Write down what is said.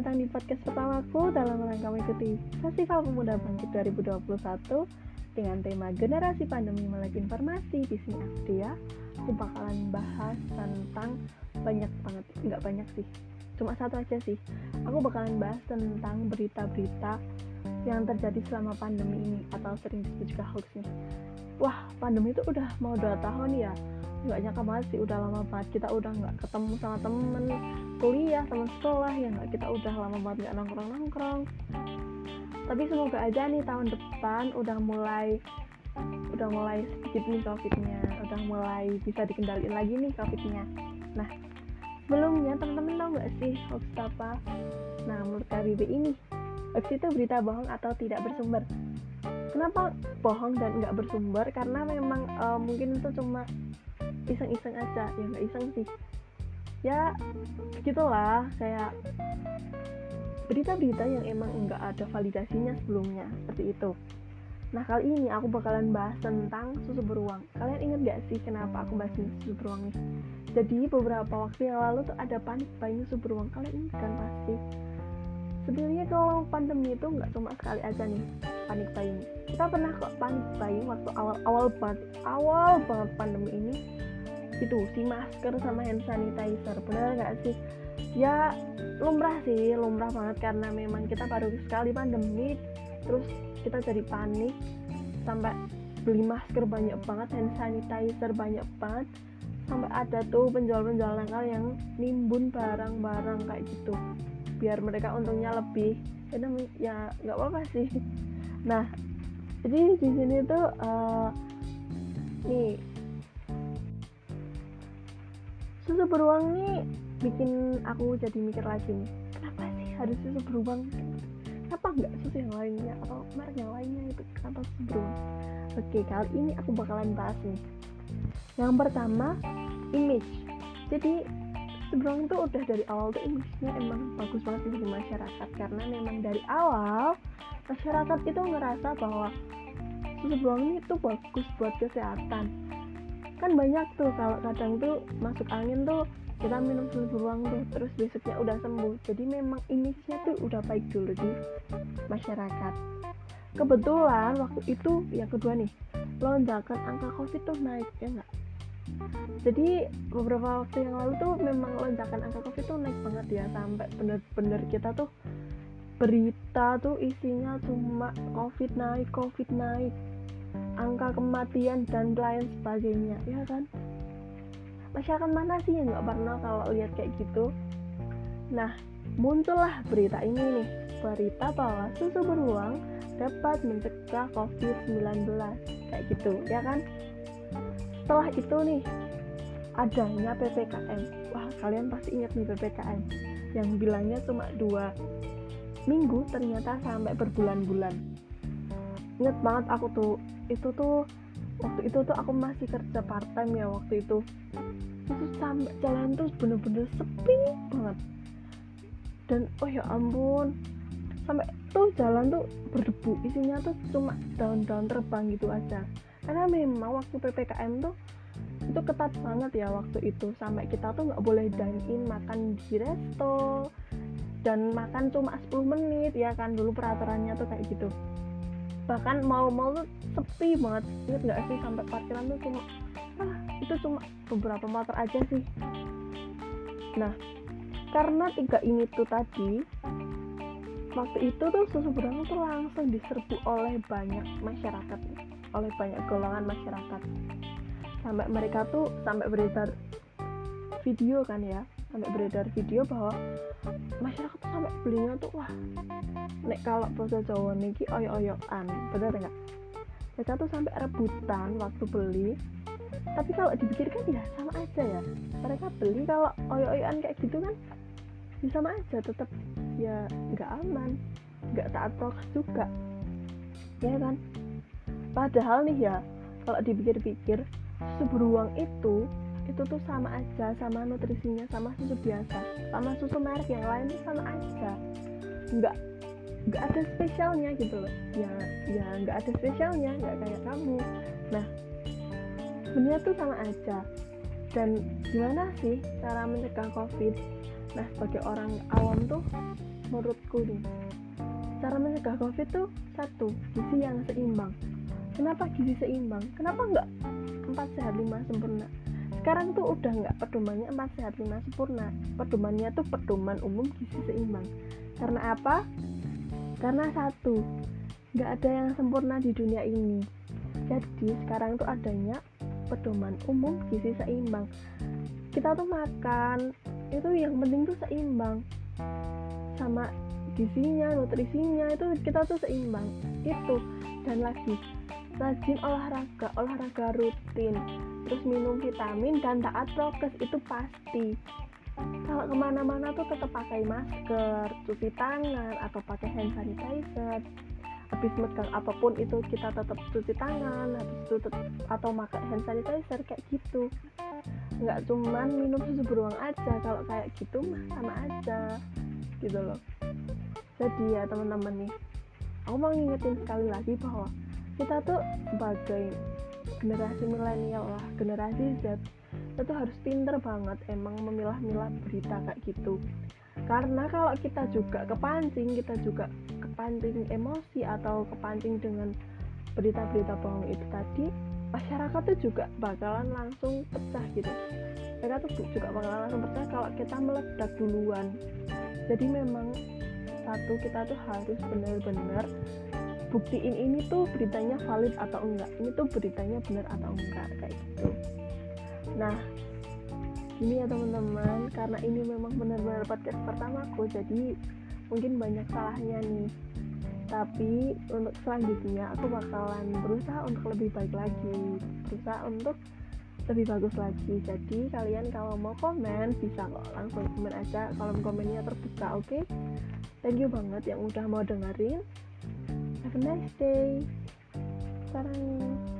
datang di podcast pertamaku dalam rangka mengikuti Festival Pemuda Bangkit 2021 dengan tema Generasi Pandemi Melek Informasi di sini aku dia. Aku bakalan bahas tentang banyak banget, nggak banyak sih, cuma satu aja sih. Aku bakalan bahas tentang berita-berita yang terjadi selama pandemi ini atau sering disebut juga hoax nih. Wah, pandemi itu udah mau dua tahun ya nggak nyangka banget sih udah lama banget kita udah nggak ketemu sama temen. Kuliah teman sekolah ya nggak kita udah lama banget nggak nongkrong nongkrong tapi semoga aja nih tahun depan udah mulai udah mulai sedikit nih covidnya. Udah mulai bisa dikendaliin lagi nih covidnya. Nah sebelumnya teman-teman tau nggak sih hoax apa? Nah menurut KBB ini hoax itu berita bohong atau tidak bersumber? Kenapa bohong dan nggak bersumber? Karena memang uh, mungkin itu cuma iseng-iseng aja. Ya nggak iseng sih. Ya gitulah kayak berita-berita yang emang nggak ada validasinya sebelumnya seperti itu. Nah kali ini aku bakalan bahas tentang susu beruang. Kalian inget gak sih kenapa aku bahas susu beruang nih? Jadi beberapa waktu yang lalu tuh ada panik buying susu beruang. Kalian ingat kan pasti? Sebenarnya kalau pandemi itu nggak cuma sekali aja nih panik buying. Kita pernah kok panik buying waktu awal-awal banget awal banget pandemi ini itu si masker sama hand sanitizer. Bener nggak sih? Ya lumrah sih lumrah banget karena memang kita baru sekali pandemi terus kita jadi panik sampai beli masker banyak banget hand sanitizer banyak banget sampai ada tuh penjual-penjual nakal yang nimbun barang-barang kayak gitu biar mereka untungnya lebih. Karena ya nggak apa-apa sih. Nah jadi di sini tuh uh, nih susu beruang nih bikin aku jadi mikir lagi nih kenapa sih harus susu beruang? Kenapa nggak susu yang lainnya atau merek yang lainnya itu? Kenapa susu beruang? Oke kali ini aku bakalan bahas nih. Yang pertama image. Jadi beruang itu udah dari awal tuh image-nya emang bagus banget di masyarakat. Karena memang dari awal masyarakat itu ngerasa bahwa susu beruang ini tuh bagus buat kesehatan kan banyak tuh kalau kadang tuh masuk angin tuh kita minum susu beruang tuh terus besoknya udah sembuh. Jadi memang image-nya tuh udah baik dulu di masyarakat. Kebetulan waktu itu yang kedua nih lonjakan angka covid tuh naik ya enggak jadi beberapa waktu yang lalu tuh memang lonjakan angka covid tuh naik banget ya sampai bener-bener kita tuh berita tuh isinya cuma covid naik covid naik angka kematian dan lain sebagainya ya kan? Masyarakat mana sih yang nggak pernah kalau lihat kayak gitu? Nah muncullah berita ini nih. Berita bahwa susu beruang dapat mencegah COVID-19 kayak gitu ya kan? Setelah itu nih adanya PPKM wah kalian pasti ingat nih PPKM yang bilangnya cuma dua minggu ternyata sampai berbulan-bulan inget banget aku tuh itu tuh waktu itu tuh aku masih kerja part time ya waktu itu. Itu sampai jalan tuh bener-bener sepi banget. Dan oh ya ampun sampai tuh jalan tuh berdebu isinya tuh cuma daun-daun terbang gitu aja. Karena memang waktu ppkm tuh itu ketat banget ya waktu itu. Sampai kita tuh nggak boleh dine in makan di resto dan makan cuma 10 menit ya kan dulu peraturannya tuh kayak gitu bahkan mau-mau tuh sepi banget. Inget nggak sih sampai parkiran tuh cuma ah itu cuma beberapa motor aja sih. Nah karena tiga ini tuh tadi waktu itu tuh susu beruang tuh langsung diserbu oleh banyak masyarakat oleh banyak golongan masyarakat. Sampai mereka tuh sampai beredar video kan ya sampai beredar video bahwa masyarakat tuh sampai belinya tuh wah nek kalau bahasa Jawa niki oyo-oyoan bener nggak? Mereka tuh sampai rebutan waktu beli tapi kalau dipikirkan ya sama aja ya. Mereka beli kalau oyo-oyoan kayak gitu kan ya sama aja tetap ya nggak aman nggak taat prokes juga ya kan? Padahal nih ya kalau dipikir-pikir susu beruang itu itu tuh sama aja sama nutrisinya sama susu biasa. Sama susu merek yang lain tuh sama aja. Nggak nggak ada spesialnya gitu loh. Ya ya nggak ada spesialnya nggak kayak kamu. Nah sebenarnya tuh sama aja. Dan gimana sih cara mencegah covid? Nah sebagai orang awam tuh menurutku nih cara mencegah covid tuh satu gizi yang seimbang. Kenapa gizi seimbang? Kenapa enggak empat sehat lima sempurna sekarang tuh udah nggak pedomannya empat sehat lima sempurna pedomannya tuh pedoman umum gizi seimbang. Karena apa? Karena satu nggak ada yang sempurna di dunia ini. Jadi sekarang tuh adanya pedoman umum gizi seimbang. Kita tuh makan itu yang penting tuh seimbang. Sama gizinya nutrisinya itu kita tuh seimbang. Itu dan lagi rajin olahraga olahraga rutin terus minum vitamin dan taat prokes itu pasti. Kalau ke mana-mana tuh tetap pakai masker cuci tangan atau pakai hand sanitizer. Habis megang apa pun itu kita tetap cuci tangan habis itu atau pakai hand sanitizer kayak gitu. Nggak cuman minum susu beruang aja kalau kayak gitu mah sama aja gitu loh. Jadi ya teman-teman nih aku mau ngingetin sekali lagi bahwa kita tuh sebagai generasi milenial lah generasi Z itu harus pinter banget emang memilah-milah berita kayak gitu. Karena kalau kita juga kepancing kita juga kepancing emosi atau kepancing dengan berita-berita bohong itu tadi masyarakat tuh juga bakalan langsung pecah gitu. Mereka tuh juga bakalan langsung pecah kalau kita meledak duluan. Jadi memang satu kita tuh harus benar-benar buktiin ini tuh beritanya valid atau enggak. Ini tuh beritanya benar atau enggak kayak gitu. Nah ini ya teman-teman. Karena ini memang benar-benar podcast pertamaku jadi mungkin banyak salahnya nih. Tapi untuk selanjutnya aku bakalan berusaha untuk lebih baik lagi. Berusaha untuk lebih bagus lagi. Jadi kalian kalau mau komen bisa kok langsung komen aja. Kolom komennya terbuka oke? Okay? thank you banget yang udah mau dengerin have a nice day. Sarang